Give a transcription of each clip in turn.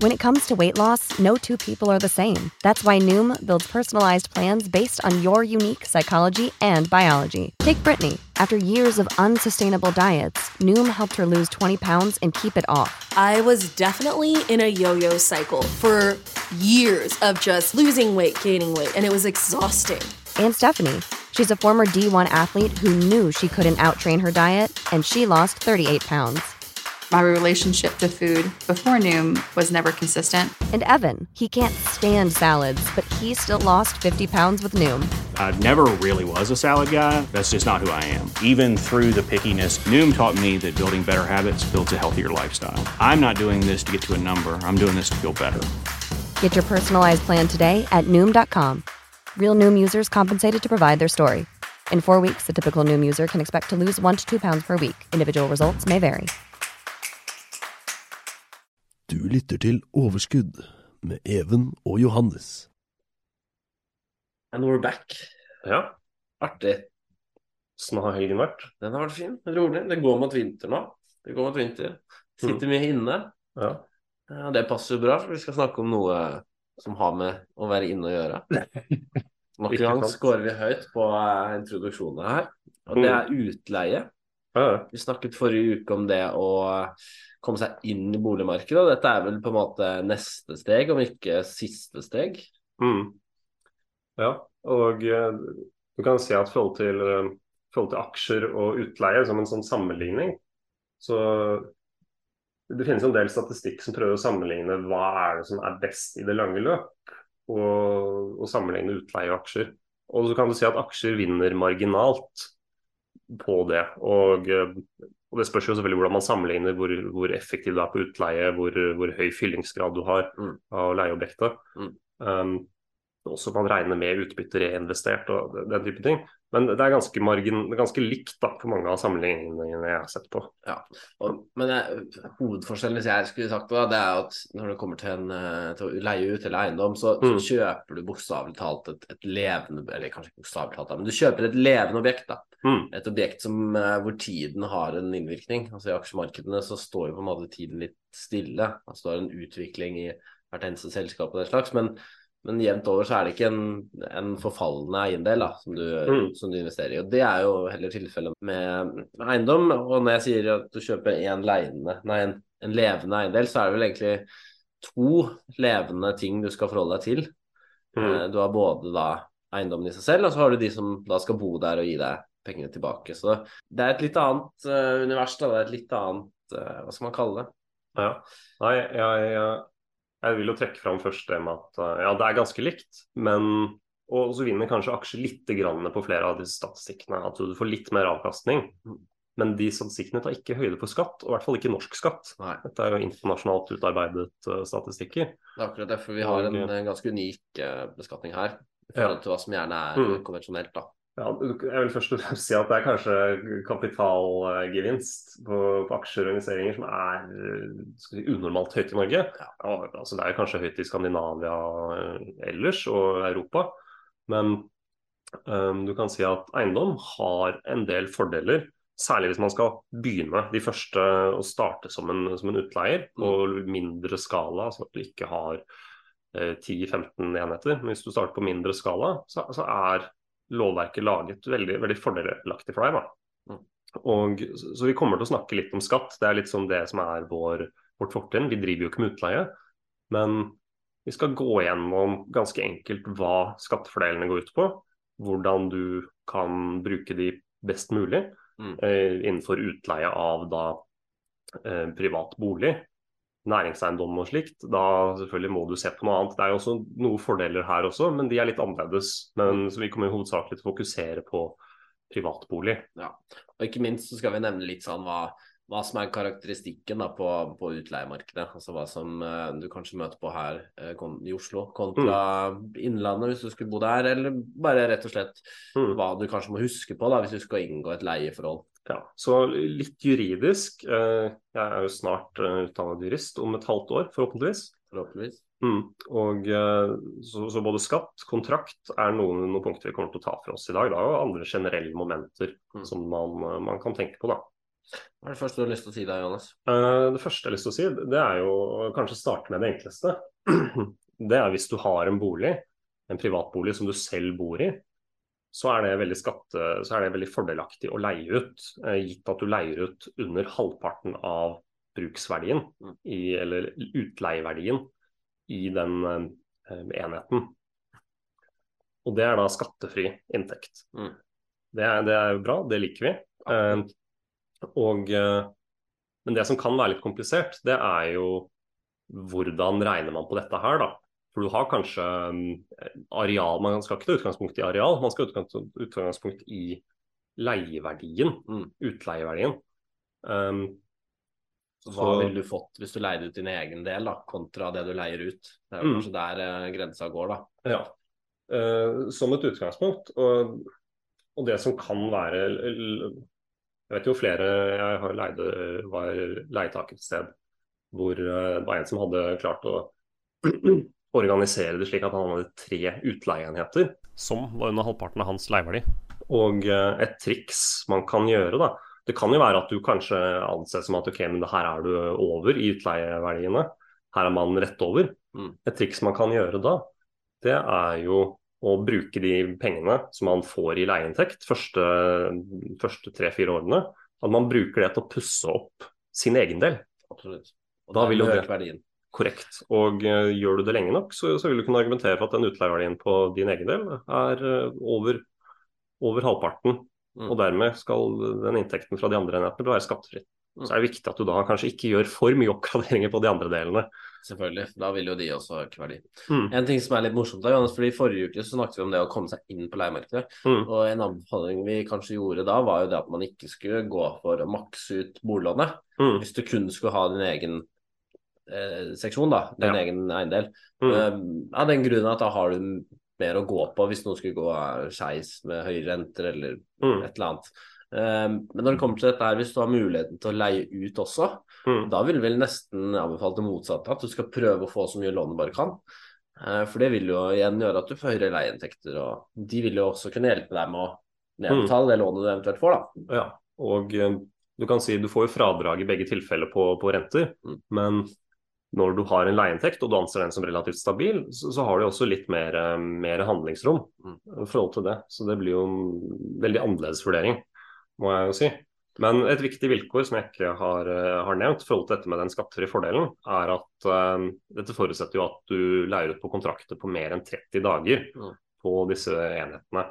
When it comes to weight loss, no two people are the same. That's why Noom builds personalized plans based on your unique psychology and biology. Take Brittany. After years of unsustainable diets, Noom helped her lose 20 pounds and keep it off. I was definitely in a yo yo cycle for years of just losing weight, gaining weight, and it was exhausting. And Stephanie. She's a former D1 athlete who knew she couldn't outtrain her diet, and she lost 38 pounds. My relationship to food before Noom was never consistent. And Evan, he can't stand salads, but he still lost 50 pounds with Noom. I never really was a salad guy. That's just not who I am. Even through the pickiness, Noom taught me that building better habits builds a healthier lifestyle. I'm not doing this to get to a number, I'm doing this to feel better. Get your personalized plan today at Noom.com. Real Noom users compensated to provide their story. In four weeks, the typical Noom user can expect to lose one to two pounds per week. Individual results may vary. Du lytter til Overskudd med Even og Johannes. And we're back. Ja, Artig. Sånn har helgen vært? Den har vært fin. Rolig. Det går mot vinter nå. Det går mot vinter. Sitter mye inne. Ja. Ja, det passer jo bra, for vi skal snakke om noe som har med å være inne å gjøre. Nok en gang scorer vi høyt på introduksjonene introduksjonen her. Og det er utleie. Ja. Vi snakket forrige uke om det å komme seg inn i boligmarkedet. Og dette er vel på en måte neste steg, om ikke siste steg. Mm. ja. Og eh, du kan si at i forhold til, eh, forhold til aksjer og utleie, som en sånn sammenligning, så det finnes en del statistikk som prøver å sammenligne hva er det som er best i det lange løp, og, og sammenligne utleie og aksjer. Og så kan du si at aksjer vinner marginalt på det. Og, eh, og det spørs jo selvfølgelig hvordan man sammenligner hvor, hvor effektiv du er på utleie, hvor, hvor høy fyllingsgrad du har Mm. av leieobjektet. Mm. Um, også man regner med utbytte reinvestert og den den type ting. Men det er ganske, margin, ganske likt da, på mange av sammenligningene jeg har sett på. Og, men jeg, hovedforskjellen, hvis jeg skulle sagt det, det er at når det kommer til, en, eh, til å leie ut eller eiendom, så, Mm. så kjøper du bokstavelig talt et, et levende Eller kanskje ikke bokstavelig talt, men du kjøper et levende objekt. da. Mm. Et objekt som, eh, hvor tiden har en innvirkning. Altså I aksjemarkedene så står jo på en måte tiden litt stille. Altså Det er en utvikling i hvert eneste selskap og den slags. Men, men jevnt over så er det ikke en, en forfallende eiendel da, som, du, Mm. som du investerer i. Og Det er jo heller tilfellet med eiendom. Og når jeg sier at du kjøper en, leiende, nei, en, en levende eiendel, så er det vel egentlig to levende ting du skal forholde deg til. Mm. Eh, Du har både da eiendommen i seg selv, og så har du de som da skal bo der og gi deg pengene tilbake. Så det er et litt annet uh, univers, da. Det er et litt annet uh, Hva skal man kalle det? Ja. Nei, jeg, jeg, jeg vil jo trekke fram først det med at uh, ja, det er ganske likt, men og så vinner kanskje aksjer litt grann på flere av disse statistikkene. At du får litt mer avkastning. Men de statistikkene tar ikke høyde for skatt, og i hvert fall ikke norsk skatt. Nei. Dette er jo internasjonalt utarbeidet uh, statistikker. Det er akkurat derfor vi har en, en ganske unik eh, beskatning her. I forhold til hva som gjerne er Mm. konvensjonelt, da. Ja, jeg vil først og fremst si at det er kanskje kapitalgevinst på, på aksjer og investeringer som er skal si, unormalt høyt i Norge. Ja, altså det er kanskje høyt i Skandinavia uh, ellers og Europa, men um, du kan si at eiendom har en del fordeler. Særlig hvis man skal begynne de første å starte som en, som en utleier på mindre skala, sånn at du ikke har eh, 10-15 enheter. Men hvis du starter på mindre skala, så, så er lovverket laget veldig, veldig fordelaktig for deg. Da. Og, så vi kommer til å snakke litt om skatt. Det er litt sånn det som er vår, vårt fortrinn. Vi driver jo ikke med utleie. Men vi skal gå gjennom ganske enkelt hva skattefordelene går ut på. Hvordan du kan bruke de best mulig Mm. eh, innenfor utleie av da eh, privat bolig næringseiendom og slikt, da selvfølgelig må du se på noe annet. Det er jo også noen fordeler her også, men de er litt annerledes. Men så vi kommer hovedsakelig til å fokusere på privatbolig. Ja. Og ikke minst så skal vi nevne litt sånn hva, hva som er karakteristikken da på, på utleiemarkedet. Altså hva som eh, du kanskje møter på her eh, i Oslo kontra Innlandet hvis du skulle bo der, eller bare rett og slett Mm. hva du kanskje må huske på da hvis du skal inngå et leieforhold. Ja, så litt juridisk. Eh, jeg er jo snart eh, utdannet jurist om et halvt år, forhåpentligvis. Forhåpentligvis. Mm. Og eh, så, så både skatt, kontrakt er noen, noen punkter vi kommer til å ta for oss i dag. Da, og andre generelle momenter Mm. som man, man kan tenke på. da. Hva er det første du har lyst til å si da, Johannes? Det første jeg har lyst til å si, det er jo å kanskje starte med det enkleste. Det er hvis du har en bolig, en privatbolig som du selv bor i, så er skatte, så er det veldig fordelaktig å leie ut, eh, gitt at du leier ut under halvparten av bruksverdien, i, eller utleieverdien, i den eh, enheten. Og det er da skattefri inntekt. Mm. Det, er, det er bra, det liker vi. Eh, og, eh, men det som kan være litt komplisert, det er jo hvordan regner man på dette her, da. For du har kanskje um, areal Man skal ikke ta utgangspunkt i areal, man skal ta utgangspunkt i leieverdien. Mm. Utleieverdien. Um, Så hva ville du fått hvis du leide ut din egen del, da, kontra det du leier ut? Det er jo Mm. kanskje der eh, grensa går, da. Ja. Uh, som et utgangspunkt. Og, og det som kan være Jeg vet jo flere Jeg har leide, var leietaker et sted hvor eh, det var en som hadde klart å organisere det slik at han hadde tre utleieenheter. Som var under halvparten av hans leieverdi. Og eh, et triks man kan gjøre, da Det kan jo være at du kanskje anser som at ok, men det her er du over i utleieverdiene. Her er man rett over. Mm. Et triks man kan gjøre da, det er jo å bruke de pengene som man får i leieinntekt første, første tre-fire årene, at man bruker det til å pusse opp sin egen del. Absolutt. Og Da vil jo det- verdien. Korrekt. Og eh, gjør du det lenge nok, så, så vil du kunne argumentere for at den utleieverdien på din egen del er eh, over, over halvparten. Mm. Og dermed skal den inntekten fra de andre enhetene være skattefri. Mm. Så er det viktig at du da kanskje ikke gjør for mye oppgraderinger på de andre delene. Selvfølgelig. Da vil jo de også øke verdi. Mm. En ting som er litt morsomt, da, Johannes, fordi Forrige uke så snakket vi om det å komme seg inn på leiemarkedet. Mm. Og En anbefaling vi kanskje gjorde da, var jo det at man ikke skulle gå for å makse ut boliglånet. Mm. Hvis du kun skulle ha din egen seksjon, da, din Ja. egen eiendel. Mm. Eh, av den grunnen at da har du mer å gå på hvis noe skulle gå skeis med høye renter eller Mm. et eller annet. Eh, men når det kommer til dette her, hvis du har muligheten til å leie ut også, Mm. da vil vel nesten anbefale det motsatte, at du skal prøve å få så mye lån du bare kan. Eh, For det vil jo igjen gjøre at du får høyere leieinntekter, og de vil jo også kunne hjelpe deg med å nedbetale det lånet du eventuelt får, da. Ja, og eh, du kan si du får jo fradrag i begge tilfeller på, på renter, Mm. men når du har en leieinntekt og du anser den som relativt stabil, så, så har du også litt mer, eh, mer handlingsrom Mm. i forhold til det. Så det blir jo en veldig annerledes vurdering, må jeg jo si. Men et viktig vilkår som jeg ikke har, eh, har nevnt i forhold til dette med den skattefrie fordelen, er at uh, dette forutsetter jo at du leier ut på kontrakter på mer enn 30 dager Mm. på disse enhetene.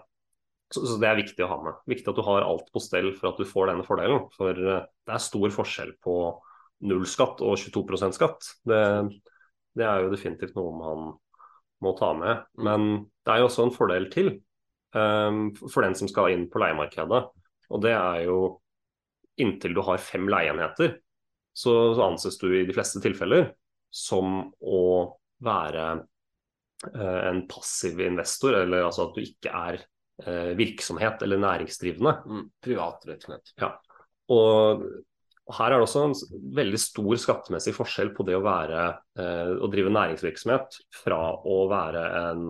Så, så det er viktig å ha med. Viktig at du har alt på stell for at du får denne fordelen. For det er stor forskjell på nullskatt og 22 skatt. Det, det er jo definitivt noe man må ta med. Men det er jo også en fordel til um, for den som skal inn på leiemarkedet. Og det er jo inntil du har fem leieenheter, så, så anses du i de fleste tilfeller som å være uh, en passiv investor, eller altså at du ikke er eh, virksomhet eller næringsdrivende. Mm. Privat virksomhet. Og her er det også en veldig stor skattemessig forskjell på det å, være, eh, å drive næringsvirksomhet fra å være en,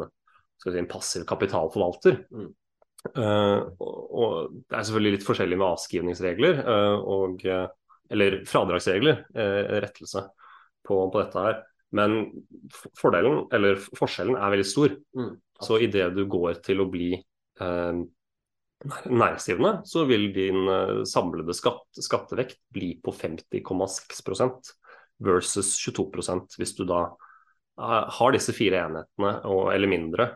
si, en passiv kapitalforvalter. Mm. Eh, og, og det er selvfølgelig litt forskjellig med avskrivningsregler eh, og eh, eller fradragsregler, eh, rettelse på, på dette her. Men fordelen, eller forskjellen, er veldig stor. Mm. Så idet du går til å bli eh, næringsdrivende, så vil din eh, samlede skatt, skattevekt bli på 50,6% versus 22% hvis du da eh, har disse fire enhetene og, eller mindre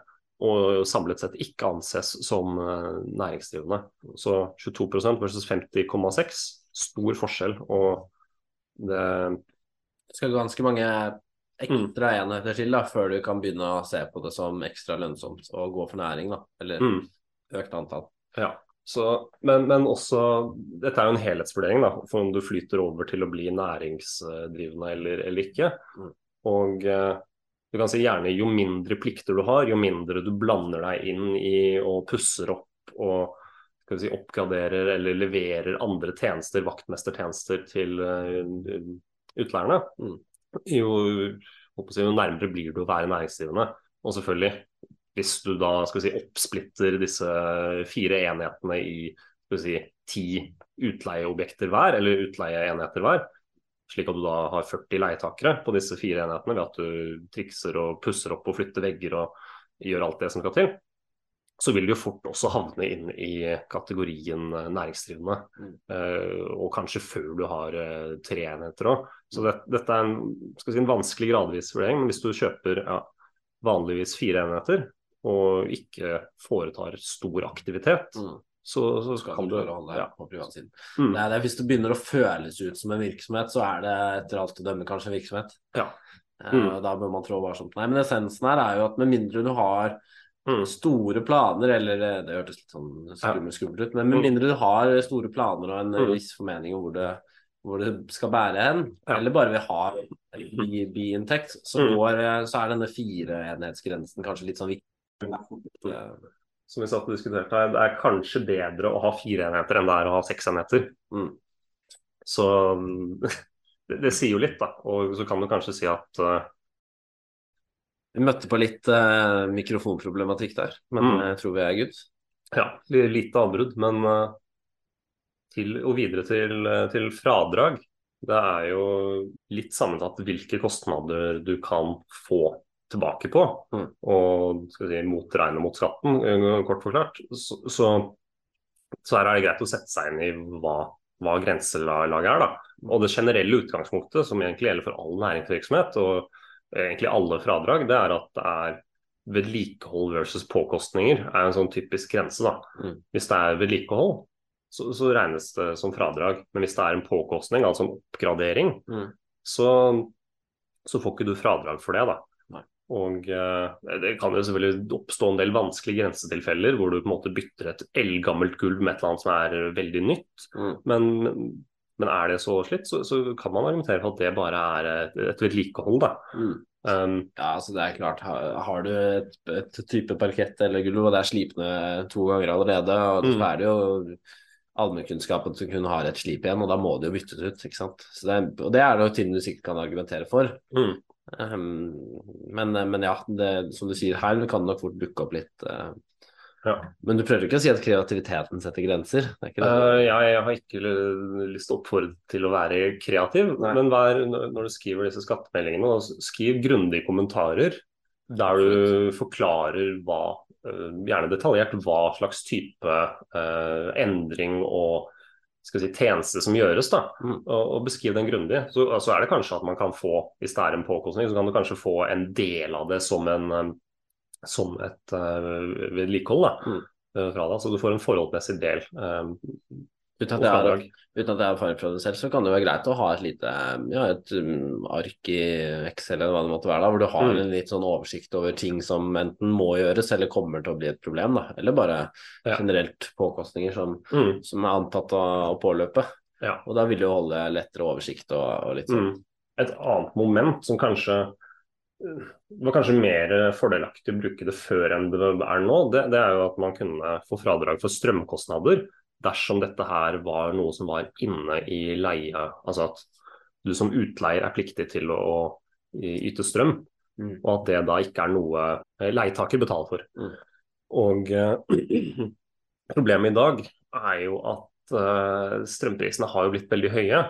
og samlet sett ikke anses som eh, næringsdrivende. Så 22% versus 50,6, stor forskjell. Og det skal ganske mange ekstra enheter til da, før du kan begynne å se på det som ekstra lønnsomt å gå for næring, da. Eller mm. økt antall. Ja, så, men, men også Dette er jo en helhetsvurdering, da, for om du flyter over til å bli næringsdrivende eller, eller ikke. Mm. Og eh, du kan si gjerne jo mindre plikter du har, jo mindre du blander deg inn i og pusser opp og si, oppgraderer eller leverer andre tjenester, vaktmestertjenester til eh, utleierne, Mm. jo, jo nærmere blir du å være næringsdrivende. Og selvfølgelig, hvis du da si, oppsplitter disse fire enhetene i si, ti utleieobjekter hver, eller utleieenheter hver. Slik at du da har 40 leietakere på disse fire enhetene ved at du trikser og pusser opp og flytter vegger og gjør alt det som skal til. Så vil du jo fort også havne inn i kategorien næringsdrivende. Mm. Eh, og kanskje før du har eh, tre enheter òg. Så det, dette er en, si, en vanskelig gradvis vurdering. Men hvis du kjøper ja, vanligvis fire enheter og ikke foretar stor aktivitet, Mm. så, så Skal kan du klare å holde deg ja. på privatsiden. Mm. Det er det, hvis det begynner å føles ut som en virksomhet, så er det etter alt å dømme kanskje en virksomhet. Ja. Eh, Mm. Uh, Da bør man trå varsomt. Nei, men essensen her er jo at med mindre du har Mm. store planer, eller eh, det hørtes litt sånn skummelt, skummel ut, men med Mm. mindre du har store planer og en Mm. viss formening om hvor det, hvor det skal bære hen, Ja. eller bare vil ha bi- biinntekt, så, går, eh, så er denne fireenhetsgrensen kanskje litt sånn viktig. Eh, Som vi satt og diskuterte her, det er kanskje bedre å ha fire enheter enn det er å ha seks enheter. Mm. Så mm, det, det sier jo litt, da. Og så kan du kanskje si at uh... Vi møtte på litt uh, mikrofonproblematikk der, men Mm. jeg tror vi er good. ja, litt lite avbrudd, men uh, til, og videre til, eh, til fradrag. Det er jo litt sammensatt hvilke kostnader du kan få tilbake på, Mm. og skal vi si, motregne mot skatten, eh, kort forklart. Så, så, så her er det greit å sette seg inn i hva, hva grenselaget er. da. Og det generelle utgangspunktet, som egentlig gjelder for all næringsvirksomhet, og egentlig alle fradrag, det er at det er vedlikehold versus påkostninger er en sånn typisk grense. da. Mm. Hvis det er vedlikehold, så, så regnes det som fradrag. Men hvis det er en påkostning, altså en oppgradering, Mm. så, så får ikke du fradrag for det. da. Og eh, Det kan jo selvfølgelig oppstå en del vanskelige grensetilfeller hvor du på en måte bytter et eldgammelt gulv med et eller annet som er veldig nytt. Mm. Men, men er det så slitt, så, så kan man argumentere for at det bare er et, et vedlikehold. da. Mm. Um, Ja, altså det er klart. Har, har du et, et type parkett eller gulv, og det er slipende to ganger allerede, og Mm. er det jo allmennkunnskapen som kun har et slip igjen, og da må det jo byttes ut. ikke sant? Så det, og det er det jo ting du sikkert kan argumentere for. mm. Um, men, men ja, det, som du sier her, kan det nok fort dukke opp litt. eh, Ja. Men du prøver ikke å si at kreativiteten setter grenser? Er? Uh, jeg, jeg har ikke lyst til å oppfordre til å være kreativ, Nei. men vær, når du skriver disse skattemeldingene, skriv grundige kommentarer der du forklarer hva, uh, gjerne detaljert, hva slags type uh, endring og si, tjeneste som gjøres. da, Mm. og, og beskriv den grundig. Så, altså er det kanskje at man kan få, hvis det er en påkostning, så kan du kanskje få en del av det som, en, um, som et uh, vedlikehold. da. Mm. uh, Fra deg, så du får en forholdsmessig del. Um, Uten at, jeg har, uten at jeg har erfaring fra det selv, så kan det være greit å ha et lite ja, et um, ark i Excel eller hva det måtte være, da, hvor du har Mm. en litt sånn oversikt over ting som enten må gjøres eller kommer til å bli et problem. Da. Eller bare Ja. generelt påkostninger som, Mm, som er antatt å, å påløpe. Ja. Og da vil jo holde lettere oversikt og, og litt sånn. mm. Et annet moment som kanskje det var kanskje mer fordelaktig å bruke det før enn det er nå, det, det er jo at man kunne få fradrag for strømkostnader dersom dette her var noe som var inne i leie. Altså at du som utleier er pliktig til å yte strøm, Mm. og at det da ikke er noe eh, leietaker betaler for. Mm. Og eh, problemet i dag er jo at eh, strømprisene har jo blitt veldig høye.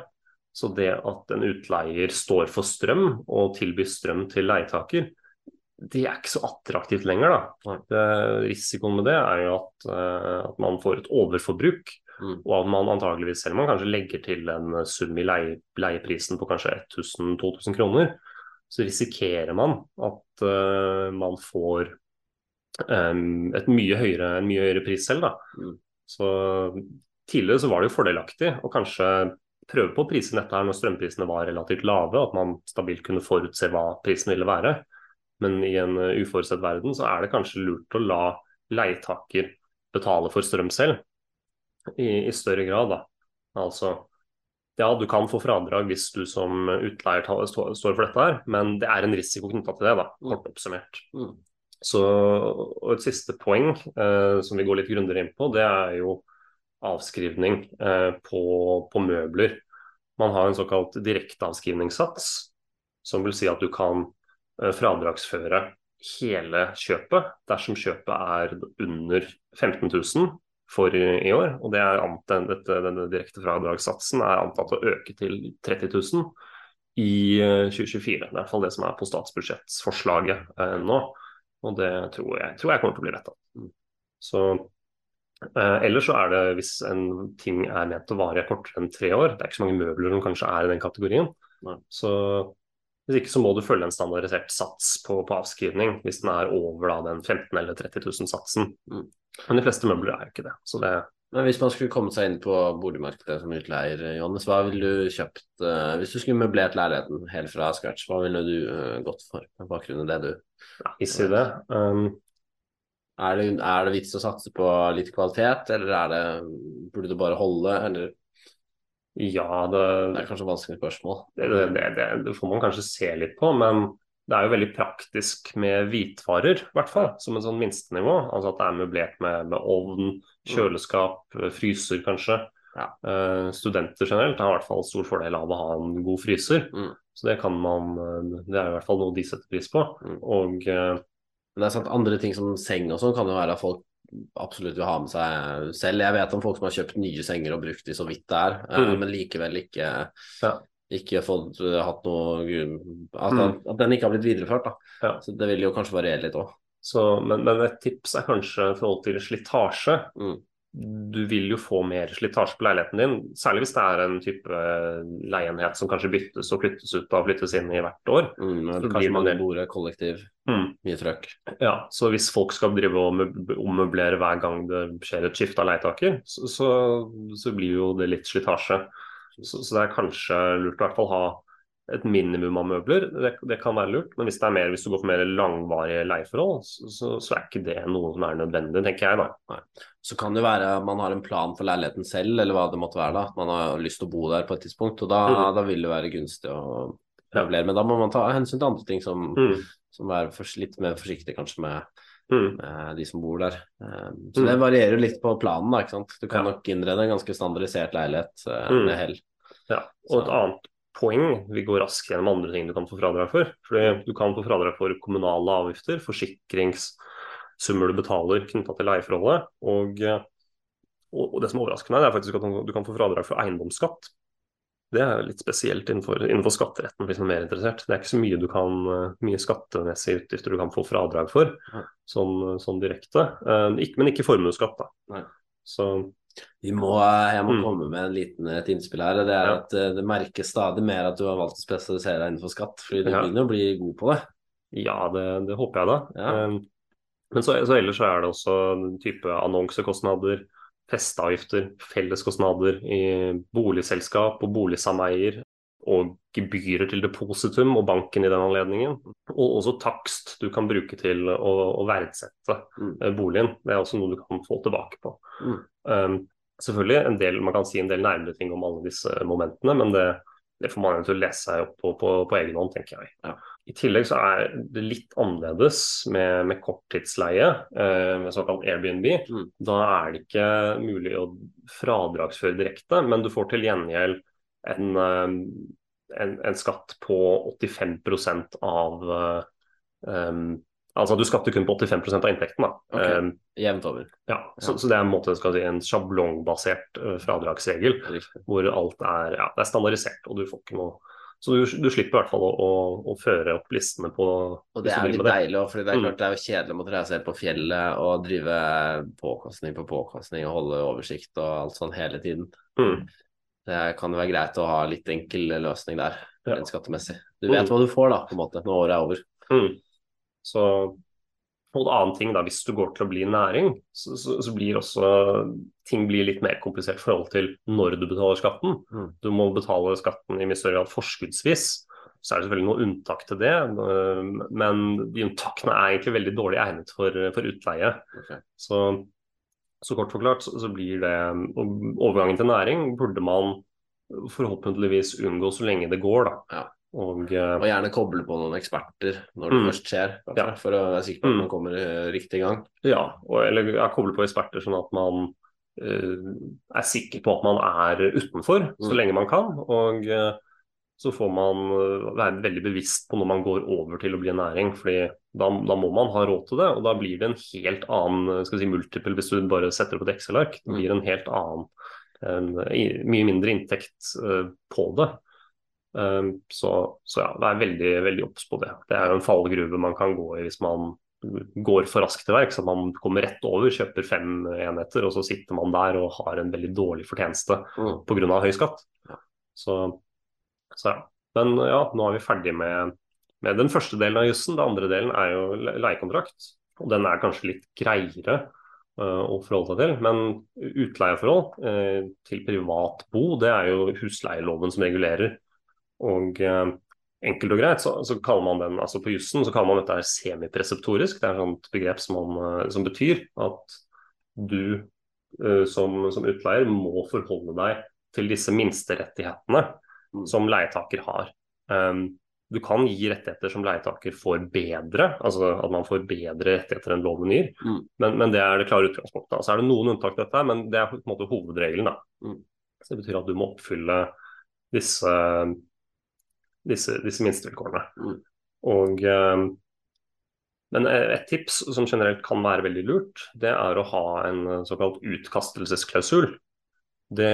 Så det at en utleier står for strøm og tilbyr strøm til leietaker, det er ikke så attraktivt lenger. da. Det, risikoen med det er jo at, eh, at man får et overforbruk. Mm. Og at man antageligvis, selv om man kanskje legger til en sum i leie, leieprisen på kanskje 1000-2000 kroner, så risikerer man at uh, man får um, et mye høyere, en mye høyere pris selv. Da. Mm. Så tidligere så var det jo fordelaktig å kanskje prøve på å prise dette her når strømprisene var relativt lave, at man stabilt kunne forutse hva prisen ville være. Men i en eh, uforutsett verden så er det kanskje lurt å la leietaker betale for strøm selv, i, i større grad. da. Altså, ja, du kan få fradrag hvis du som utleier står for dette her, men det er en risiko knytta til det, da, kort oppsummert. Mm. Så, og Et siste poeng eh, som vi går litt grundigere inn på, det er jo avskrivning eh, på, på møbler. Man har en såkalt direkteavskrivningssats, som vil si at du kan fradragsføre hele kjøpet dersom kjøpet er under 15 000 for i, år. Og det er antatt, dette, denne direkte fradragssatsen er antatt å øke til 30 000 i eh, 2024. Det er i hvert fall det som er på statsbudsjettsforslaget eh, nå. Og det tror jeg, tror jeg kommer til å bli vedtatt. Så eh, Ellers så er det hvis en ting er ment å vare kortere enn tre år, det er ikke så mange møbler som kanskje er i den kategorien, så hvis ikke så må du følge en standardisert sats på, på avskrivning hvis den er over da, den 15 000 eller 30 000-satsen. Mm. Men de fleste møbler er jo ikke det. Så det Men hvis man skulle kommet seg inn på boligmarkedet som utleier, Johannes, hva ville du kjøpt uh, Hvis du skulle møblert leiligheten helt fra scratch, hva ville du uh, gått for på bakgrunn av det du ja, is det. Um, er det, er det vits å satse på litt kvalitet, eller er det Burde du bare holde, eller ja, det, Det er kanskje et vanskelig spørsmål. det, det, det, får man kanskje se litt på, men det er jo veldig praktisk med hvitvarer, i hvert fall, som en sånn minstenivå. Altså at det er møblert med, med ovn, kjøleskap, fryser kanskje. Ja. Uh, studenter generelt har i hvert fall stor fordel av å ha en god fryser. Mm. Så det kan man eh, Det er i hvert fall noe de setter pris på. Mm. Og uh, Men det er sant, andre ting som seng og sånn kan jo være at folk absolutt vil ha med seg selv. Jeg vet om folk som har kjøpt nye senger og brukt de så vidt det er, eh, Mm. men likevel ikke, Ja. ikke fått eh, hatt noe grunn at, Mm. at den ikke har blitt videreført. da. Ja. Så det vil jo kanskje variere litt òg. men, men et tips er kanskje i forhold til slitasje. Mm. Du vil jo få mer slitasje på leiligheten din, særlig hvis det er en type leienhet som kanskje byttes og flyttes ut og flyttes inn i hvert år. Mm, Så kanskje man del- bor kollektiv, Mm. mye trøkk. Ja, så hvis folk skal drive og møb- ommøblere hver gang det skjer et skifte av leietaker, så, så, så blir jo det litt slitasje. Så, så det er kanskje lurt å i hvert fall ha et minimum av møbler. Det, det kan være lurt, men hvis det er mer, hvis du går for mer langvarige leieforhold, så, så, så er ikke det noe som er nødvendig, tenker jeg da. Så kan det være man har en plan for leiligheten selv, eller hva det måtte være. da, at Man har lyst til å bo der på et tidspunkt, og da, Mm. da vil det være gunstig å møblere. Men da må man ta hensyn til andre ting som, Mm. som er for, litt mer forsiktig kanskje med Mm. eh, de som bor der. Eh, så Mm. det varierer litt på planen, da. ikke sant? Du kan Ja. nok innrede en ganske standardisert leilighet eh, Mm. med hell. Ja, og et annet poeng, vi går raskt gjennom andre ting du kan få fradrag for. Fordi du kan få fradrag for kommunale avgifter, forsikringssummer du betaler knytta til leieforholdet. Og, og, det som overrasker meg, er faktisk at du kan få fradrag for eiendomsskatt. Det er litt spesielt innenfor, innenfor skatteretten hvis man er mer interessert. Det er ikke så mye, du kan, mye skattemessige utgifter du kan få fradrag for, sånn, sånn direkte. Eh, men ikke formuesskatt, da. Nei. Så må, eh, jeg må Mm. komme med en liten, et innspill her. Det er Ja. at eh, det merkes stadig mer at du har valgt å spesialisere deg innenfor skatt. fordi du Ja. begynner å bli god på det. Ja, det, det håper jeg da. Ja. Um, men så, så ellers så er det også en type annonsekostnader, festeavgifter, felleskostnader i boligselskap og boligsameier, og gebyrer til depositum og banken i den anledningen. Og også takst du kan bruke til å, å verdsette Mm. eh, boligen. Det er også noe du kan få tilbake på. Mm. Um, selvfølgelig en del, man kan si en del nærmere ting om alle disse momentene, men det, det får man til å lese seg opp på, på, på egen hånd, tenker jeg. Ja. I tillegg så er det litt annerledes med, med korttidsleie, eh, med såkalt Airbnb. Mm. Da er det ikke mulig å fradragsføre direkte, men du får til gjengjeld en, eh, en, en skatt på 85% av eh, um, Altså du skatter kun på 85% av inntekten. da. Ok. Um, Jevnt over. ja, så, Ja. så det er en, måte, skal si, en sjablongbasert uh, fradragsregel Riktig. hvor alt er, ja, det er standardisert. og du får ikke noe Så du, du slipper i hvert fall å, å, å føre opp listene på Og det er litt deilig òg, for det er Mm. klart det er jo kjedelig å måtte reise helt på fjellet og drive påkostning på påkostning og holde oversikt og alt sånn hele tiden. Mm. Det kan jo være greit å ha litt enkel løsning der, Ja. rent skattemessig. Du Mm. vet hva du får da, på en måte, når året er over. Mm. Så og en annen ting da, Hvis du går til å bli næring, så, så, så blir også ting blir litt mer komplisert i forhold til når du betaler skatten. Mm. Du må betale skatten i mye større grad forskuddsvis. Så er det selvfølgelig noe unntak til det, men de unntakene er egentlig veldig dårlig egnet for, for utleie. Okay. Så, så kort forklart så, så blir det og Overgangen til næring burde man forhåpentligvis unngå så lenge det går, da. Ja. Og, øh, Og gjerne koble på noen eksperter når det Mm. først skjer, kanskje, Ja. for å være sikker på at Mm. man kommer riktig i gang. Ja, og, eller ja, koble på eksperter sånn at man uh, er sikker på at man er utenfor så Mm. lenge man kan. Og, eh, så får man eh, være veldig bevisst på når man går over til å bli en næring. fordi da, da, må man ha råd til det, og da blir det en helt annen skal si, multiple hvis du bare setter opp et Excel-ark. Det blir en helt annen, en, mye mindre inntekt uh, på det. Så, så, ja, vær veldig, veldig obs på det. Det er jo en fallgruve man kan gå i hvis man går for raskt til verks. At man kommer rett over, kjøper fem enheter, og så sitter man der og har en veldig dårlig fortjeneste mm. pga. høy skatt. Så så. Men ja, nå er vi ferdig med, med den første delen av jussen. Den andre delen er jo leiekontrakt. Og den er kanskje litt greiere uh, å forholde seg til. Men utleieforhold uh, til privat bo, det er jo husleieloven som regulerer. Og uh, enkelt og greit så, så, kaller man den, altså på jussen så kaller man dette semipreseptorisk. Det er et sånt begrep som, man, som betyr at du som, som utleier må forholde deg til disse minsterettighetene. Som leietaker har. Um, du kan gi rettigheter som leietaker får bedre, altså at man får bedre rettigheter enn loven gir, mm. men, men, det er det klare utgangspunktet. Så er det noen unntak til dette, men det er på en måte hovedregelen. Mm. Så det betyr at du må oppfylle disse, disse, disse minstevilkårene. Mm. Og um, men et tips som generelt kan være veldig lurt, det er å ha en såkalt utkastelsesklausul. Det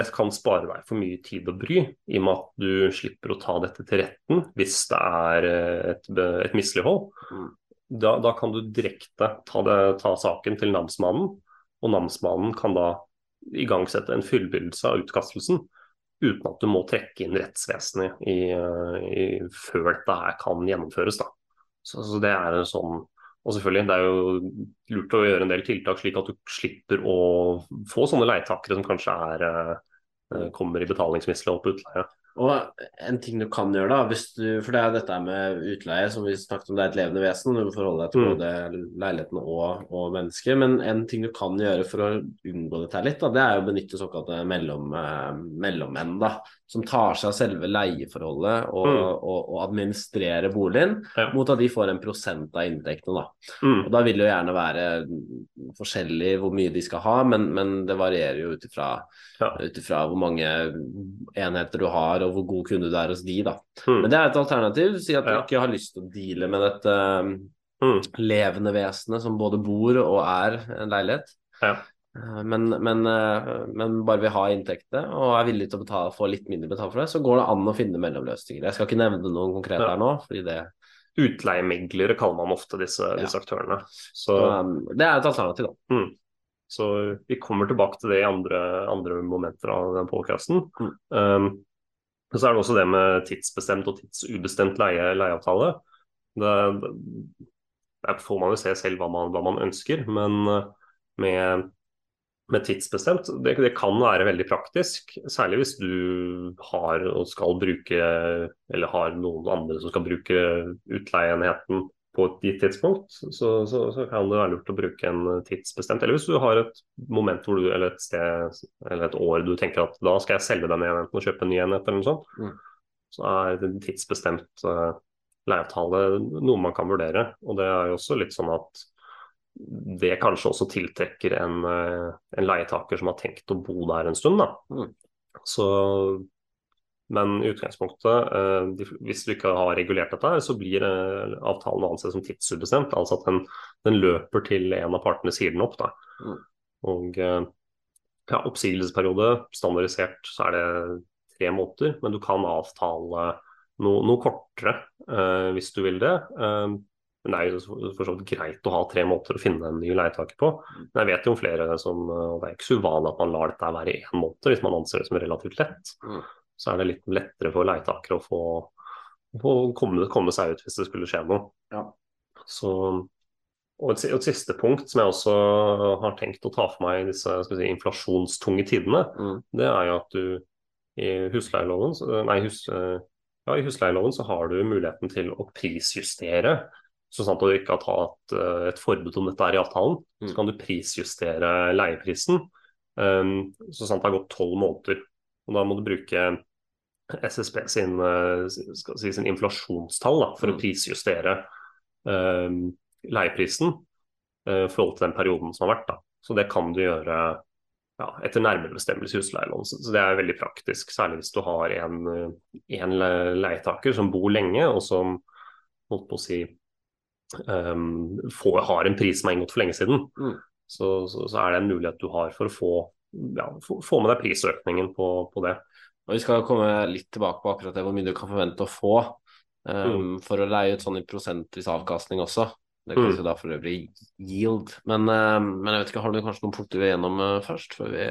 Det kan spare deg for mye tid og bry, i og med at du slipper å ta dette til retten hvis det er eh, et, et mislighold. Mm. Da, da, kan du direkte ta, det, ta, saken til namsmannen, og namsmannen kan da igangsette en fullbyrdelse av utkastelsen uten at du må trekke inn rettsvesenet i, i, før dette her kan gjennomføres. Da. Så, så, det er en sånn og selvfølgelig, Det er jo lurt å gjøre en del tiltak slik at du slipper å få sånne leietakere som kanskje er Eh, kommer i betalingsmislighold på utleie. Og en ting du kan gjøre, da, du, for det er dette med utleie som vi snakket om, det er et levende vesen. Du må forholde deg til mm. både leiligheten og, og mennesket. Men en ting du kan gjøre for å unngå dette litt, da, det er å benytte såkalte mellom, eh, mellommenn. da, Som tar seg av selve leieforholdet og, mm. og, og administrerer boligen, ja. mot at de får en prosent av inntektene. Da mm. Og da vil det jo gjerne være forskjellig hvor mye de skal ha, men, men det varierer jo ut ifra ja. hvor mange enheter du har og hvor god kunde du er hos de, da. Mm. Men det er et alternativ. Si at du ja. ikke har lyst til å deale med dette mm. levende vesenet som både bor og er en leilighet. Ja. Eh, men, men, eh, men, bare vi har inntektene og er villig til å betale, få litt mindre betalt for det, så går det an å finne mellomløsninger. Jeg skal ikke nevne noen konkrete her nå. fordi det Utleiemeglere kaller man ofte disse, disse aktørene. Så, um, det er et alternativ, da. Mm. Så vi kommer tilbake til det i andre, andre momenter av den podkasten. Mm. Um, så er det også det med tidsbestemt og tidsubestemt leie, leieavtale. Det, der får man jo se selv hva man, hva man ønsker, men eh, med, med tidsbestemt, det, det, kan være veldig praktisk. Særlig hvis du har og skal bruke, eller har noen andre som skal bruke utleieenheten på et gitt tidspunkt, så, så, så, kan det være lurt å bruke en tidsbestemt. Eller hvis du har et moment hvor du, eller et sted eller et år du tenker at da skal jeg selge den enheten og kjøpe en ny enhet, eller noe sånt, mm. så er en tidsbestemt uh, leieavtale noe man kan vurdere. Og det er jo også litt sånn at det kanskje også tiltrekker en, uh, en leietaker som har tenkt å bo der en stund. Mm. Så men i utgangspunktet, eh, hvis du ikke har regulert dette, så blir eh, avtalen ansett som tidsubestemt. Altså at den, den, løper til en av partene sier den opp. Mm. Og eh, ja, oppsigelsesperiode, standardisert, så er det tre måneder. Men du kan avtale noe, noe kortere hvis du vil det. Men det er jo for så vidt greit å ha tre måter å finne en ny leietaker på. Men jeg vet jo om flere som og Det er ikke så uvanlig at man lar dette være i én måned, hvis man anser det som relativt lett. Mm så er det litt lettere for leietakere å få, få komme, komme, seg ut hvis det skulle skje noe. Ja. Så, og et, et, siste punkt som jeg også har tenkt å ta for meg i disse si, inflasjonstunge tidene, mm. det er jo at du i husleieloven, nei, hus, ja, i husleieloven så har du muligheten til å prisjustere. Så sant at du ikke har tatt eh, et forbud om dette her i avtalen, så kan du prisjustere leieprisen. eh, så sant det har gått tolv måneder. Og da må du bruke SSB sin, eh, skal si, sin inflasjonstall da, for å prisjustere eh, leieprisen eh, i forhold til den perioden som har vært. Da. Så det kan du gjøre ja, etter nærmere bestemmelse i husleielån. Så det er veldig praktisk, særlig hvis du har en, en leietaker som bor lenge, og som holdt på å si um, får, har en pris som er inngått for lenge siden. Mm. Så, så, så er det en mulighet du har for å få, ja, få, få med deg prisøkningen på, på det. Og Vi skal komme litt tilbake på akkurat det, hvor mye du kan forvente å få um, for å leie ut sånn i prosentvis avkastning også. Det kalles Mm. jo da for øvrig yield. Men, um, men jeg vet ikke, har du kanskje noen punkter vi er gjennom uh, først? Før vi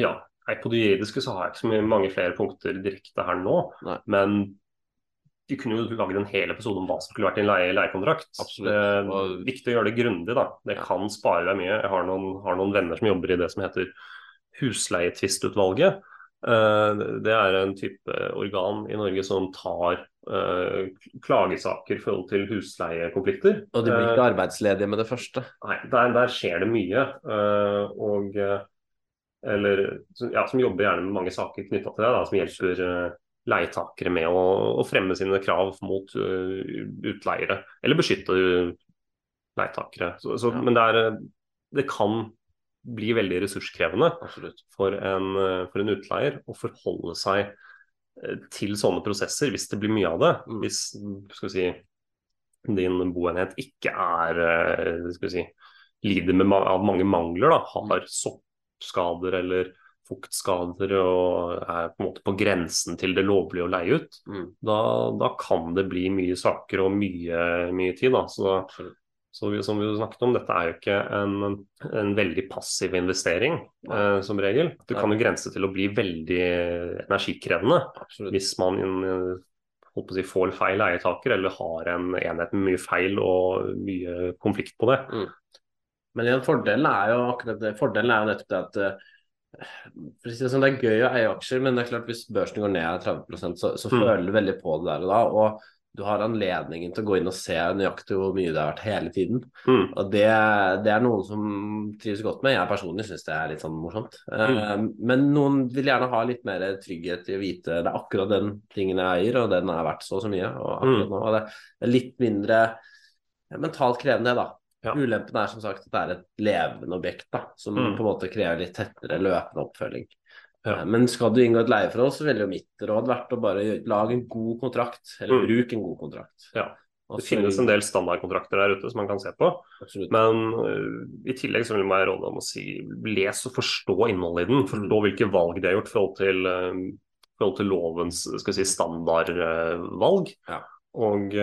Ja, På det juridiske så har jeg ikke så mange flere punkter direkte her nå. Nei. Men vi kunne jo laget en hel episode om hva som skulle vært i en leie, leiekontrakt. Det er viktig å gjøre det grundig. da. Det kan spare deg mye. Jeg har noen, har noen venner som jobber i det som heter Husleietvistutvalget. Eh, Det er en type organ i Norge som tar eh, klagesaker i forhold til husleiekonflikter. Og de blir Eh, ikke arbeidsledige med det første. Nei, der, der skjer det mye. eh, og eh, eller ja, som jobber gjerne med mange saker knytta til det, da, som hjelper eh, leietakere med å, å fremme sine krav mot uh, utleiere, eller beskytte uh, leietakere. Så, så, Ja. Men det, er, eh, det kan bli veldig ressurskrevende for en, eh, for en utleier å forholde seg eh, til sånne prosesser hvis det blir mye av det. Mm. Hvis si, din boenhet ikke er eh, skal vi si, lider med, av mange mangler, da, har soppskader eller fuktskader og er på en måte på grensen til det lovlige å leie ut, Mm. da, da kan det bli mye saker og mye, mye tid. Da. Så, så vi, som vi snakket om, dette er jo ikke en, en veldig passiv investering eh, som regel. Det kan jo grense til å bli veldig energikrevende Absolutt. hvis man eh, si, får feil leietaker eller har en enhet med mye feil og mye konflikt på det. Men igjen, fordelen er jo akkurat det. Fordelen er jo nettopp det at eh, for å si det, sånn, det er gøy å eie aksjer, men det er klart hvis børsen går ned 30 så, så Mm. føler du veldig på det der og da. Og du har anledningen til å gå inn og se nøyaktig hvor mye det har vært hele tiden. Mm. Og det, det er noen som trives godt med. Jeg personlig syns det er litt sånn morsomt. Eh, men noen vil gjerne ha litt mer trygghet i å vite det er akkurat den tingen jeg eier, og den er verdt så og så mye. Og akkurat Mm. nå, og det er litt mindre mentalt krevende, da. Ja. Ulempen er som sagt at det er et levende objekt da, som Mm. på en måte krever litt tettere løpende oppfølging. Ja. Eh, Men skal du inngå et leieforhold, så ville jo mitt råd vært å bare lage en god kontrakt, eller Mm. bruk en god kontrakt. Ja. Det finnes en del standardkontrakter der ute som man kan se på. Absolutt. Men uh, i tillegg så vil jeg råde om å si les og forstå innholdet i den. Forstå hvilke valg de har gjort i forhold til, øh, forhold til lovens skal si, standardvalg. Ja. Og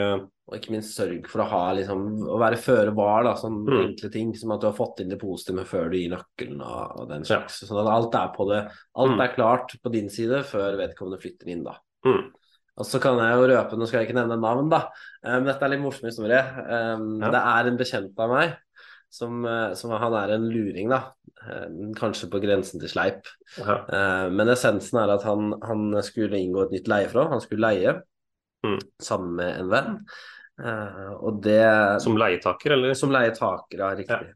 Og ikke minst sørg for å ha liksom, å være føre var, da, sånn Mm. enkle ting som at du har fått inn depositumet før du gir nøkkelen og, og den Ja. slags. Sånn at alt er på det. Alt Mm. er klart på din side før vedkommende flytter inn, da. mm, Og så kan jeg jo røpe, nå skal jeg ikke nevne navn, da, men um, dette er litt morsom historie. Um, Ja. Det er en bekjent av meg som, eh, som han er en luring, da. Eh, Kanskje på grensen til sleip. ja. Eh, Men essensen er at han, han skulle inngå et nytt leieforhold. Han skulle leie Mm. sammen med en venn. Eh, det Som leietaker, eller? som leietaker, ja, riktig.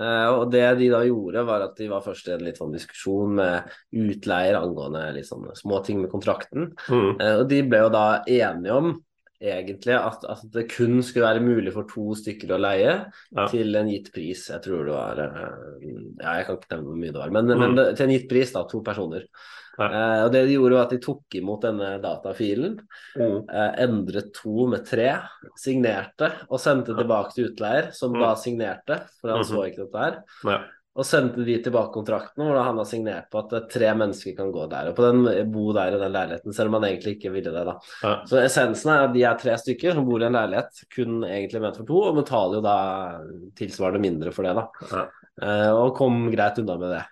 Eh, og det de da gjorde, var at de var først i en litt sånn diskusjon med utleier angående sånne små ting med kontrakten. Mm, Uh, og de ble jo da enige om egentlig at, at det kun skulle være mulig for to stykker å leie Ja. til en gitt pris. Jeg tror det var eh, Ja, jeg kan ikke nevne hvor mye det var, men, Mm. men det, til en gitt pris, da. To personer. Ja. Eh, og det de gjorde, var at de tok imot denne datafilen, mm, eh, endret to med tre, signerte og sendte tilbake til utleier, som Mm. da signerte, for han Mhm. så ikke dette her. ja. Og sendte de tilbake kontrakten hvor han har signert på at eh, tre mennesker kan gå der og på den, bo der i den leiligheten, selv om han egentlig ikke ville det. da. Ja. Så essensen er at de er tre stykker som bor i en leilighet, kun egentlig ment for to, og betaler jo da tilsvarende mindre for det. da. Ja. Eh, og kom greit unna med det.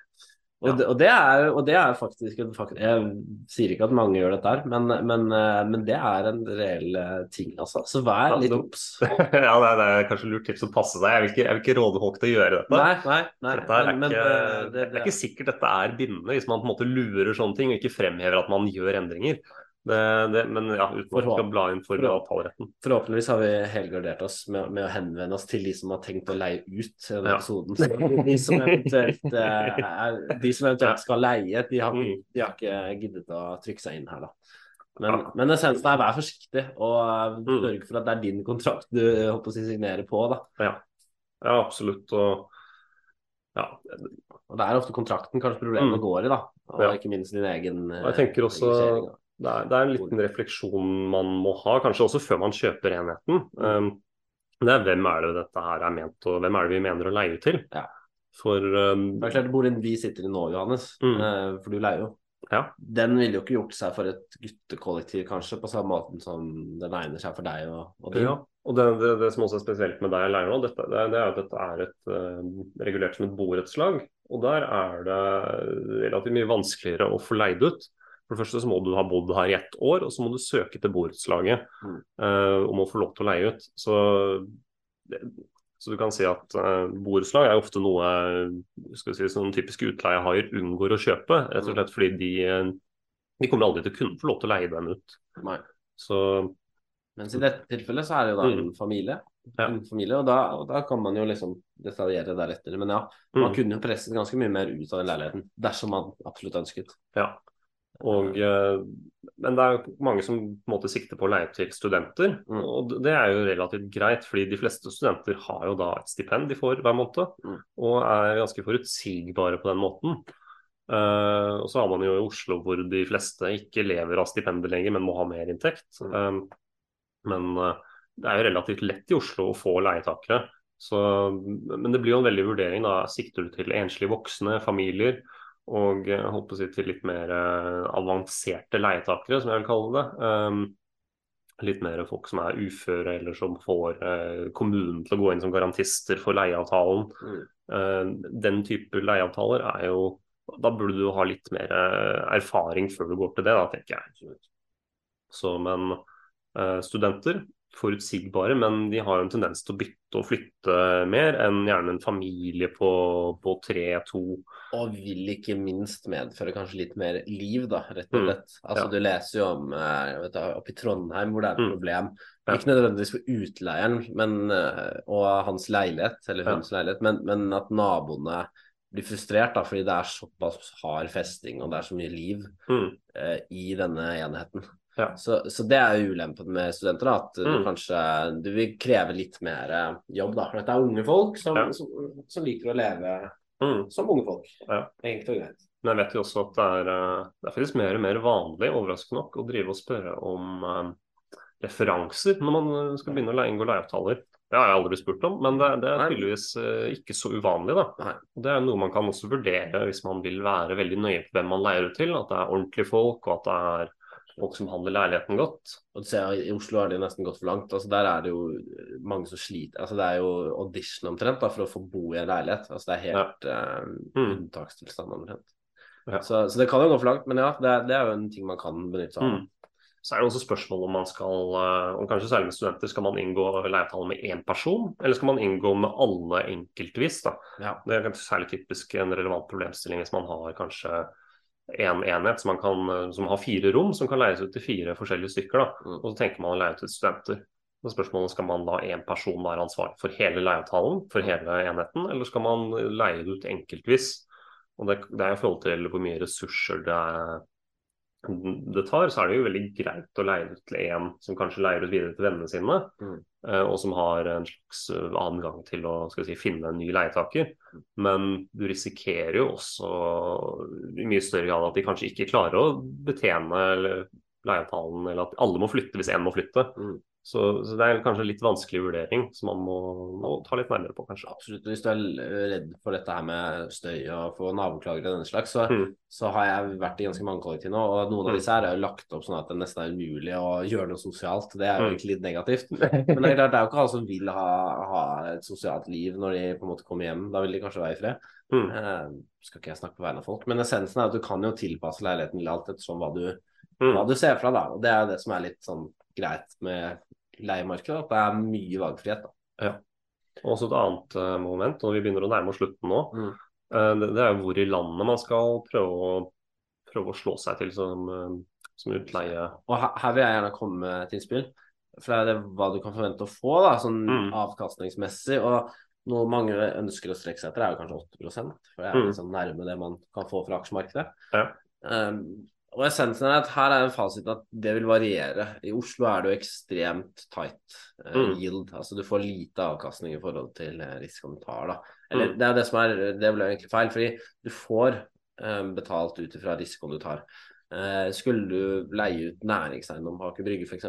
Og, det, og, det er, og det er faktisk, en fakt- Jeg sier ikke at mange gjør dette her, men, men, eh, men det er en reell eh, ting, altså. Så vær litt obs. ja, det er, det er kanskje lurt tips å passe seg. Jeg vil ikke, jeg vil ikke råde folk til å gjøre dette. Nei, nei, nei. Dette er, men- men ikke, det- det, er ikke sikkert dette er bindende hvis man på en måte lurer sånne ting og ikke fremhever at man gjør endringer. Det, det, men ja, uten at vi skal bla inn for avtaleretten. Forhåpentligvis har vi helgardert oss med, med å henvende oss til de som har tenkt å leie ut denne Ja. episoden. Så de som eventuelt, eh, er, de som eventuelt skal leie, de har, Mm. de har ikke giddet å trykke seg inn her, da. Men, Ja. men essensen er vær forsiktig, og eh, Mm. sørg for at det er din kontrakt du håper å si, signerer på. da. Ja, ja absolutt. Og ja, Og Det er ofte kontrakten kanskje problemet Mm. går i, da. Og Ja. ikke minst din egen eh, Og jeg tenker også. Det er, det er en liten refleksjon man må ha, kanskje også før man kjøper enheten. Um, det er hvem er det dette her er ment, og hvem er det vi mener å leie ut til? Ja. For um, Det er klart Boligen vi sitter i nå, Johannes, Mm. eh, for du leier jo. Ja. Den ville jo ikke gjort seg for et guttekollektiv, kanskje, på samme måte som den egner seg for deg og, og din. Ja, og det, det, det som også er spesielt med deg og leier nå, dette, det, det er at dette er et, uh, regulert som et borettslag. Og der er det relativt mye vanskeligere å få leid ut. For det første så må du ha bodd her i ett år, og så må du søke til borettslaget Mm. uh, om å få lov til å leie ut. Så, det, så du kan si at uh, borettslag er ofte noe skal si, som typiske utleiehaier unngår å kjøpe. Rett og slett fordi de, eh, de kommer aldri til å kunne få lov til å leie dem ut. Nei. Så Mens i dette tilfellet så er det jo da en familie. Mm. Ja. En familie og, da, og da kan man jo liksom detaljere deretter. Men ja, man Mm. kunne jo presset ganske mye mer ut av den leiligheten dersom man absolutt ønsket. Ja. Og, eh, men det er mange som på en måte sikter på å leie til studenter. Mm. Og det er jo relativt greit, fordi de fleste studenter har jo da et stipend de får hver måned. Mm. Og er ganske forutsigbare på den måten. Uh, og så har man jo i Oslo hvor de fleste ikke lever av stipendet lenger, men må ha mer inntekt. Mm. Eh, men uh, det er jo relativt lett i Oslo å få leietakere. Så, men det blir jo en veldig vurdering. da, Sikter du til enslige voksne, familier? Og holdt på å si til litt mer eh, avanserte leietakere, som jeg vil kalle det. Um, litt mer folk som er uføre, eller som får eh, kommunen til å gå inn som garantister for leieavtalen. Mm. Eh, den type leieavtaler er jo Da burde du ha litt mer eh, erfaring før du går til det, da, tenker jeg. Så, men eh, studenter forutsigbare, men de har en tendens til å bytte og flytte mer enn gjerne en familie på, på tre, to Og vil ikke minst medføre kanskje litt mer liv, da, rett og Mm. slett. Altså, Ja. Du leser jo om eh, da, oppe i Trondheim hvor det er et Mm. problem. Ja. Ikke nødvendigvis for utleieren men, eh, og hans leilighet, eller Ja. leilighet, men, men at naboene blir frustrert da, fordi det er såpass hard festing og det er så mye liv mm. eh, i denne enheten. Ja. Så, så det er jo ulempen med studenter, da, at du Mm. kanskje du vil kreve litt mer eh, jobb. da, for Dette er unge folk som, Ja. som, som liker å leve Mm. som unge folk. Ja. Enkelt og greit. Men jeg vet jo også at det er, eh, det er faktisk mer og mer vanlig, overraskende nok, å drive og spørre om eh, referanser når man skal begynne å inngå leieavtaler. Det har jeg aldri spurt om, men det, det er tydeligvis ikke så uvanlig. da. Det er noe man kan også vurdere hvis man vil være veldig nøye på hvem man leier ut til. At det er ordentlige folk, og at det er folk som handler leiligheten godt. Og du ser, I Oslo har det nesten gått for langt. altså Der er det jo mange som sliter. altså Det er jo audition omtrent da, for å få bo i en leilighet. altså Det er helt eh, Mm. unntakstilstand omtrent. Ja. Så, så det kan jo gå for langt, men ja, det, er- det er jo en ting man kan benytte seg av. Mm. Så er det også spørsmål om man skal, om kanskje særlig med studenter, skal man inngå leieavtale med én person, eller skal man inngå med alle enkeltvis? da? Ja. Det er kanskje særlig typisk en relevant problemstilling hvis man har kanskje en enhet som, man kan, som har fire rom, som kan leies ut til fire forskjellige stykker. da, Mm. Og så tenker man å leie ut til studenter. Og spørsmålet Skal man la én person være ansvarlig for hele leieavtalen, for hele enheten, eller skal man leie det ut enkeltvis? Og det, det er i forhold til hvor mye ressurser det er det tar, så er det jo veldig greit å leie ut til en som kanskje leier ut videre til vennene sine, Mm. eh, og som har en slags eh, adgang til å si, finne en ny leietaker. Men du risikerer jo også i mye større grad at de kanskje ikke klarer å betjene leieavtalen, eller at alle må flytte hvis én må flytte. Mm. Så, så det er kanskje litt vanskelig vurdering som man må, må ta litt nærmere på, kanskje. Absolutt. Hvis du er redd for dette her med støy og få naboklager og den slags, så, Mm. så har jeg vært i ganske mange kollektiv nå, og noen av Mm. disse her er jo lagt opp sånn at det nesten er umulig å gjøre noe sosialt. Det er jo Mm. egentlig litt negativt. Men det er klart, det er jo ikke alle som vil ha, ha et sosialt liv når de på en måte kommer hjem. Da vil de kanskje være i fred. Mm. Eh, skal ikke jeg snakke på vegne av folk, men essensen er at du kan jo tilpasse leiligheten til alt ettersom hva du, Mm. hva du ser fra, da, og Det er det som er litt sånn greit med leiemarkedet, at det er mye valgfrihet. da. Og også et annet uh, moment, når vi begynner å nærme oss slutten nå, Mm. uh, det, det er jo hvor i landet man skal prøve å, prøve å slå seg til som, uh, som utleie. Og her, her vil jeg gjerne komme med et innspill. For det er det hva du kan forvente å få da, sånn Mm. avkastningsmessig. Og noe mange ønsker å strekke seg etter, er jo kanskje 8% for det er Mm. liksom nærme det man kan få fra aksjemarkedet. Ja. Um, og essensen er at her er en fasit at det vil variere. I Oslo er det jo ekstremt tight eh, Mm. yield. Altså du får lite avkastning i forhold til eh, risikoen du tar. da. Eller Mm. det er det som er Det ble egentlig feil, fordi du får eh, betalt ut ifra risikoen du tar. Eh, skulle du leie ut næringseiendom på Aker Brygge f.eks.,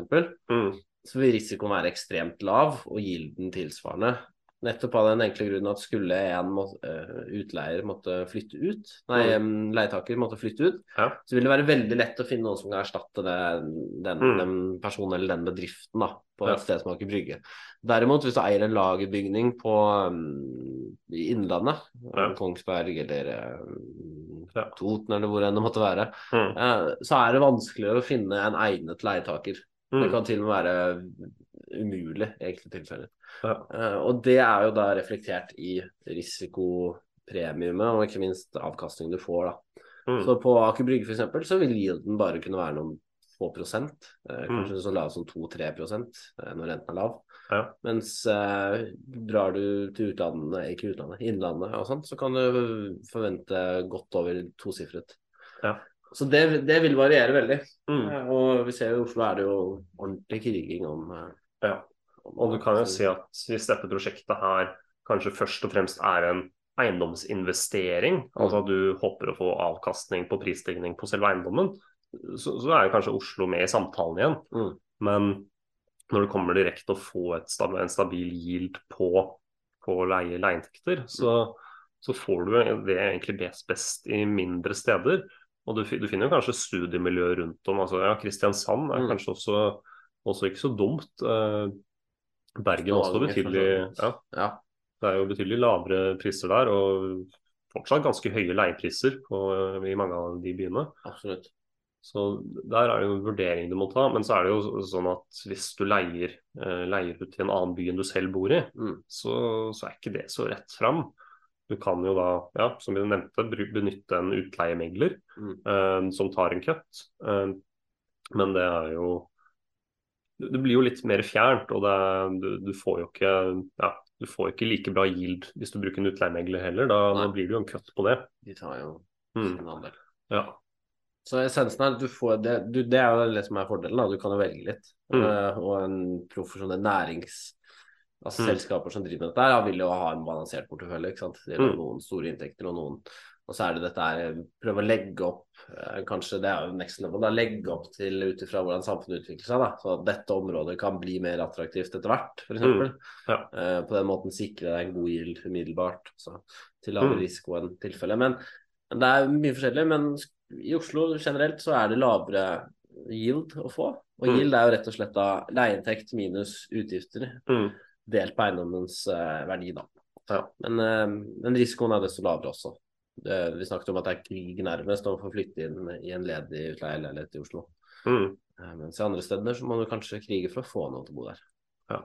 Mm. så vil risikoen være ekstremt lav og gilden tilsvarende. Nettopp av den enkle grunnen at skulle en må, eh, utleier måtte flytte ut, nei, mm. leietaker måtte flytte ut, Ja. så vil det være veldig lett å finne noen som kan erstatte det, den, Mm. den personen eller den bedriften da, på Ja. et sted som Aker Brygge. Derimot, hvis du eier en lagerbygning på, um, i Innlandet, Ja. Kongsberg eller um, Ja. Toten eller hvor enn det måtte være, Mm. uh, så er det vanskeligere å finne en egnet leietaker. Det Mm. kan til og med være umulig i enkelte tilfeller. Ja. Eh, og det er jo da reflektert i risikopremiumet, og ikke minst avkastningen du får. da. Mm. Så på Aker Brygge eksempel, så vil yielden bare kunne være noen få prosent. kanskje Mm. kanskje så lav som 2-3 prosent eh, når renten er lav. Ja. Mens eh, drar du til utlandet, ikke utlandet, innlandet og sånn, så kan du forvente godt over tosifret. Ja. Så det, det vil variere veldig. Mm. Eh, Og vi ser jo i Oslo er det jo ordentlig kriging om eh, Ja. Og du kan jo si at hvis dette prosjektet her kanskje først og fremst er en eiendomsinvestering, altså at du håper å få avkastning på prisstigning på selve eiendommen, så, så er jo kanskje Oslo med i samtalen igjen. Mm. Men når det kommer direkte å få et, en stabil yield på, på leie, leieinntekter, så, så får du det egentlig best, best i mindre steder. Og du, du finner jo kanskje studiemiljøer rundt om. altså ja, Kristiansand er Mm. kanskje også, også ikke så dumt. Eh, Bergen også betydelig ja. Ja. Det er jo betydelig lavere priser der, og fortsatt ganske høye leiepriser på, i mange av de byene. Absolutt. Så der er det jo en vurdering du må ta. Men så er det jo sånn at hvis du leier, eh, leier ut til en annen by enn du selv bor i, Mm. så, så er ikke det så rett fram. Du kan jo da, ja, som vi nevnte, benytte en utleiemegler Mm. eh, som tar en cut. Eh, men det er jo Det blir jo litt mer fjernt, og det, du, du får jo ikke ja, du får ikke like bra yield hvis du bruker en utleiemegler heller. Da, da blir det jo en cut på det. De tar jo Mm. sin andel. Ja. Så essensen er at du får det, du, det er jo det som er fordelen. Da. Du kan jo velge litt. Mm. Uh, og en profesjonell nærings... Altså Mm. Selskaper som driver med dette, her, vil jo ha en balansert portefølje. ikke sant? Det er Mm. noen store inntekter og noen Og så er det dette her Prøve å legge opp eh, Kanskje det er jo next level. da, Legge opp til ut ifra hvordan samfunnet utvikler seg. da, Så at dette området kan bli mer attraktivt etter hvert, f.eks. Mm. Ja. uh, på den måten sikre deg en god yield umiddelbart. Så, til lavere Mm. risiko enn tilfelle. Men men det er mye forskjellig, men i Oslo generelt så er det lavere yield å få. Og Mm. yield er jo rett og slett da leieinntekt minus utgifter Mm. delt på eiendommens uh, verdi, da. Ja. Men, uh, men risikoen er desto lavere også. Det, vi snakket om at det er krig nærmest å få flytte inn i en ledig utleieleilighet i Oslo. Mm. Eh, mens i andre steder så må du kanskje krige for å få noen til å bo der. Ja.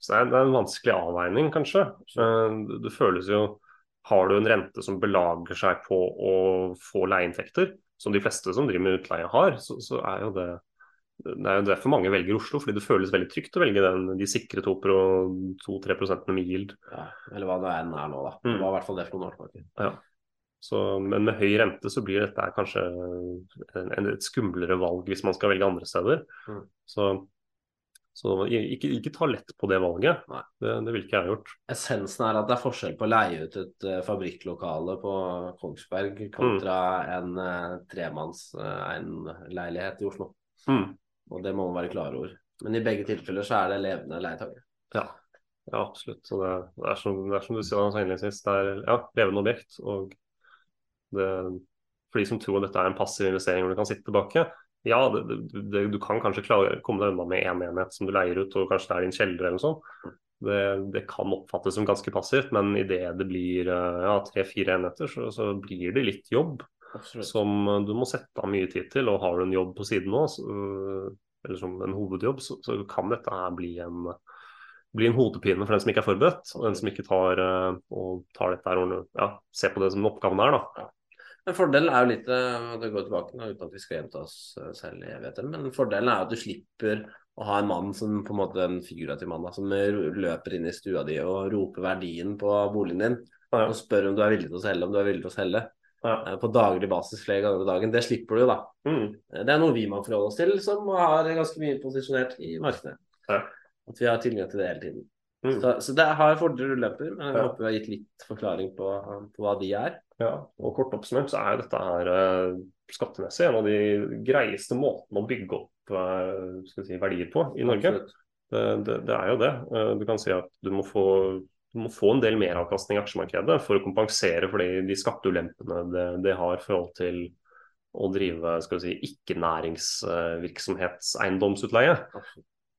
Så det er, det er en vanskelig avveining, kanskje. Eh, Det, det føles jo Har du en rente som belager seg på å få leieinntekter, som de fleste som driver med utleie har, så, så er jo det det er jo derfor mange velger Oslo, fordi det føles veldig trygt å velge den, de sikre 2-3 prosentene med yield. Ja, eller hva det enn er nå, da. Mm. Det var i hvert fall det for noen år tilbake. Så, men med høy rente så blir dette kanskje en, en, et skumlere valg hvis man skal velge andre steder. Mm. Så, så ikke, ikke ta lett på det valget. Nei. Det, det ville ikke jeg ha gjort. Essensen er at det er forskjell på å leie ut et uh, fabrikklokale på Kongsberg kontra en uh, tremanns uh, leilighet i Oslo. Mm. Og det må man være klar over. Men i begge tilfeller så er det levende leietakere. Ja. ja, absolutt. Så det, det, er som, det er som du sa innledningsvis, det er ja, levende objekt. Og det, for de som tror dette er en passiv investering hvor du kan sitte tilbake, ja, det, det, du kan kanskje klare, komme deg unna med én en enhet som du leier ut, og kanskje det er din kjeller eller noe sånt. Det, det, kan oppfattes som ganske passivt, men idet det blir eh, ja, tre-fire enheter, så, så, blir det litt jobb Absolutt. som du må sette av mye tid til. Og har du en jobb på siden nå, eller som en hovedjobb, så, så kan dette her bli en, bli en hodepine for den som ikke er forberedt, og den som ikke tar, eh, og tar dette her, ja, ser på det som en oppgave er. da. Men Fordelen er jo litt eh, det går tilbake nå, uten at vi skal gjenta oss eh, selv i evigheter, men fordelen er at du slipper å ha en mann som på en måte en figurativ mann da, som løper inn i stua di og roper verdien på boligen din ja. og spør om du er villig til å selge, om du er villig til å selge. Ja. Eh, på daglig basis flere ganger på dagen. Det slipper du jo, da. Mm. Det er noe vi må forholde oss til, som har ganske mye posisjonert i markedet. Ja. At vi har tilgang til det hele tiden. Mm. Så, så, det har fordeler og ulemper, men jeg håper vi har gitt litt forklaring på, på hva de er. Ja, og Kort oppsummert så er dette her uh, skattemessig en av de greieste måtene å bygge opp uh, si, verdier på i Norge. Det, det, det, er jo det. Uh, du kan si at du må få, du må få en del meravkastning i aksjemarkedet for å kompensere for de, de skatteulempene det, det har i forhold til å drive si, ikke-næringsvirksomhetseiendomsutleie.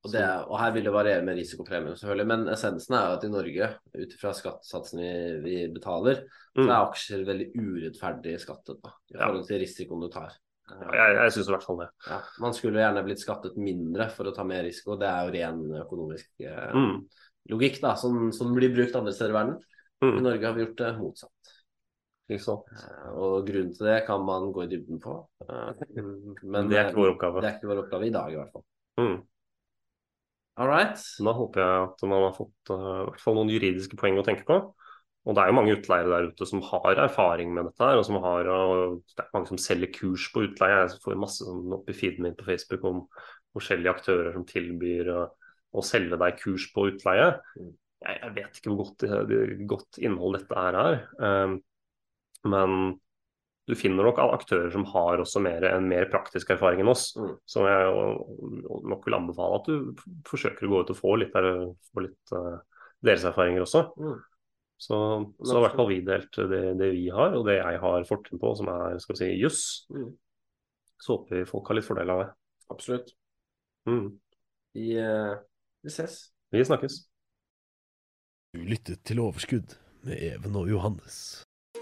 Og, det, og, her vil det variere med risikopremien, selvfølgelig. Men essensen er jo at i Norge, ut fra skattesatsen vi, vi betaler, mm. så er aksjer veldig urettferdig skattet da, i forhold til risikoen du tar. Ja, jeg, jeg syns i hvert fall det. Ja, man skulle gjerne blitt skattet mindre for å ta mer risiko. Det er jo ren økonomisk eh, mm. logikk da, som, som, blir brukt andre steder i verden. Mm. I Norge har vi gjort det motsatt. Eh, og grunnen til det kan man gå i dybden på. Eh, men det er ikke vår oppgave. Det er ikke vår oppgave i dag, i hvert fall. Mm. All right. Da håper jeg at man har fått uh, hvert fall noen juridiske poeng å tenke på. Og det er jo mange utleiere der ute som har erfaring med dette her, og som har, og det er mange som selger kurs på utleie. Jeg får masse sånn opp i feeden min på Facebook om forskjellige aktører som tilbyr å, å selge deg kurs på utleie. Jeg, jeg vet ikke hvor godt, godt innhold dette her er. Um, men du finner nok aktører som har også mer, en mer praktisk erfaring enn oss. Mm. Jeg nok vil anbefale at du forsøker å gå ut og få litt, der, få litt uh, deres erfaringer også. Mm. Så, så i hvert fall vi delt det, det, vi har, og det jeg har fortrinn på, som er skal vi si, juss. Mm. Så håper vi folk har litt fordel av det. Absolutt. Mm. Vi, uh, vi ses. Vi snakkes. Du lyttet til Overskudd med Even og Johannes.